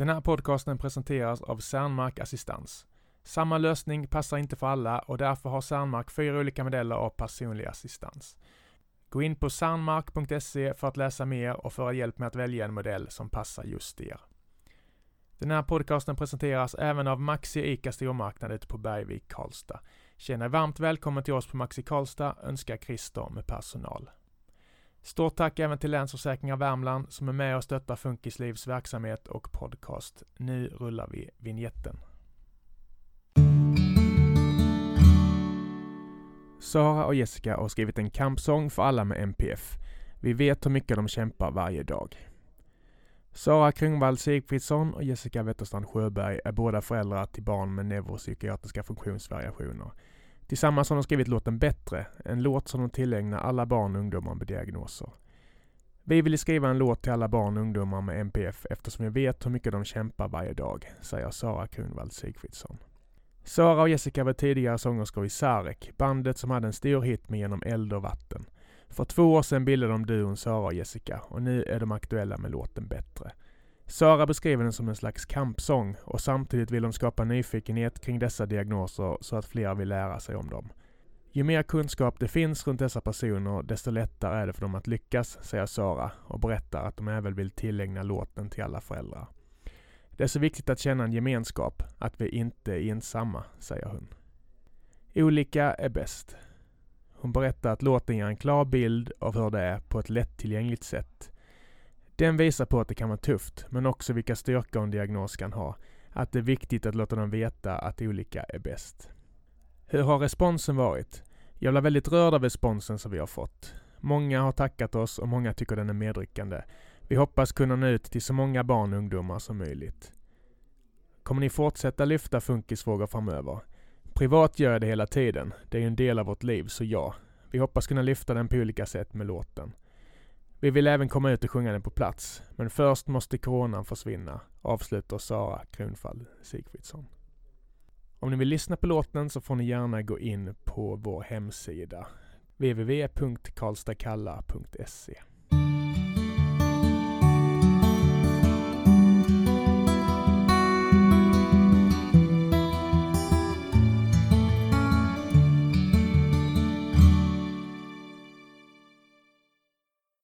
Den här podcasten presenteras av Cernmark Assistans. Samma lösning passar inte för alla och därför har Cernmark fyra olika modeller av personlig assistans. Gå in på cernmark.se för att läsa mer och få hjälp med att välja en modell som passar just er. Den här podcasten presenteras även av Maxi ICA stormarknad ute på Bergvik, Karlstad. Känn er varmt välkommen till oss på Maxi Karlstad, önskar Christer med personal. Stort tack även till Länsförsäkringar Värmland som är med och stöttar Funkislivs verksamhet och podcast. Nu rullar vi vignetten. Sara och Jessica har skrivit en kampsång för alla med MPF. Vi vet hur mycket de kämpar varje dag. Sara Kringvall Sigfridsson och Jessica Wetterstrand Sjöberg är båda föräldrar till barn med neuropsykiatriska funktionsvariationer. Tillsammans har de skrivit låten Bättre, en låt som de tillägnar alla barn och ungdomar med diagnoser. Vi ville skriva en låt till alla barn och ungdomar med MPF eftersom vi vet hur mycket de kämpar varje dag, säger Sara Kronvall Sigfridsson. Sara och Jessica var tidigare sångerskor i Sarek, bandet som hade en stor hit med Genom eld och vatten. För två år sedan bildade de duon Sara och Jessica och nu är de aktuella med låten Bättre. Sara beskriver den som en slags kampsång och samtidigt vill de skapa nyfikenhet kring dessa diagnoser så att fler vill lära sig om dem. Ju mer kunskap det finns runt dessa personer, desto lättare är det för dem att lyckas, säger Sara och berättar att de även vill tillägna låten till alla föräldrar. Det är så viktigt att känna en gemenskap, att vi inte är ensamma, säger hon. Olika är bäst. Hon berättar att låten ger en klar bild av hur det är på ett lättillgängligt sätt. Den visar på att det kan vara tufft, men också vilka styrkor en diagnos kan ha. Att det är viktigt att låta dem veta att olika är bäst. Hur har responsen varit? Jag blev väldigt rörd av responsen som vi har fått. Många har tackat oss och många tycker den är medryckande. Vi hoppas kunna nå ut till så många barn och ungdomar som möjligt. Kommer ni fortsätta lyfta funkisfrågor framöver? Privat gör jag det hela tiden. Det är ju en del av vårt liv, så ja. Vi hoppas kunna lyfta den på olika sätt med låten. Vi vill även komma ut och sjunga den på plats. Men först måste coronan försvinna, avslutar Sara Kronfall Sigfridsson. Om ni vill lyssna på låten så får ni gärna gå in på vår hemsida www.karlstadkalla.se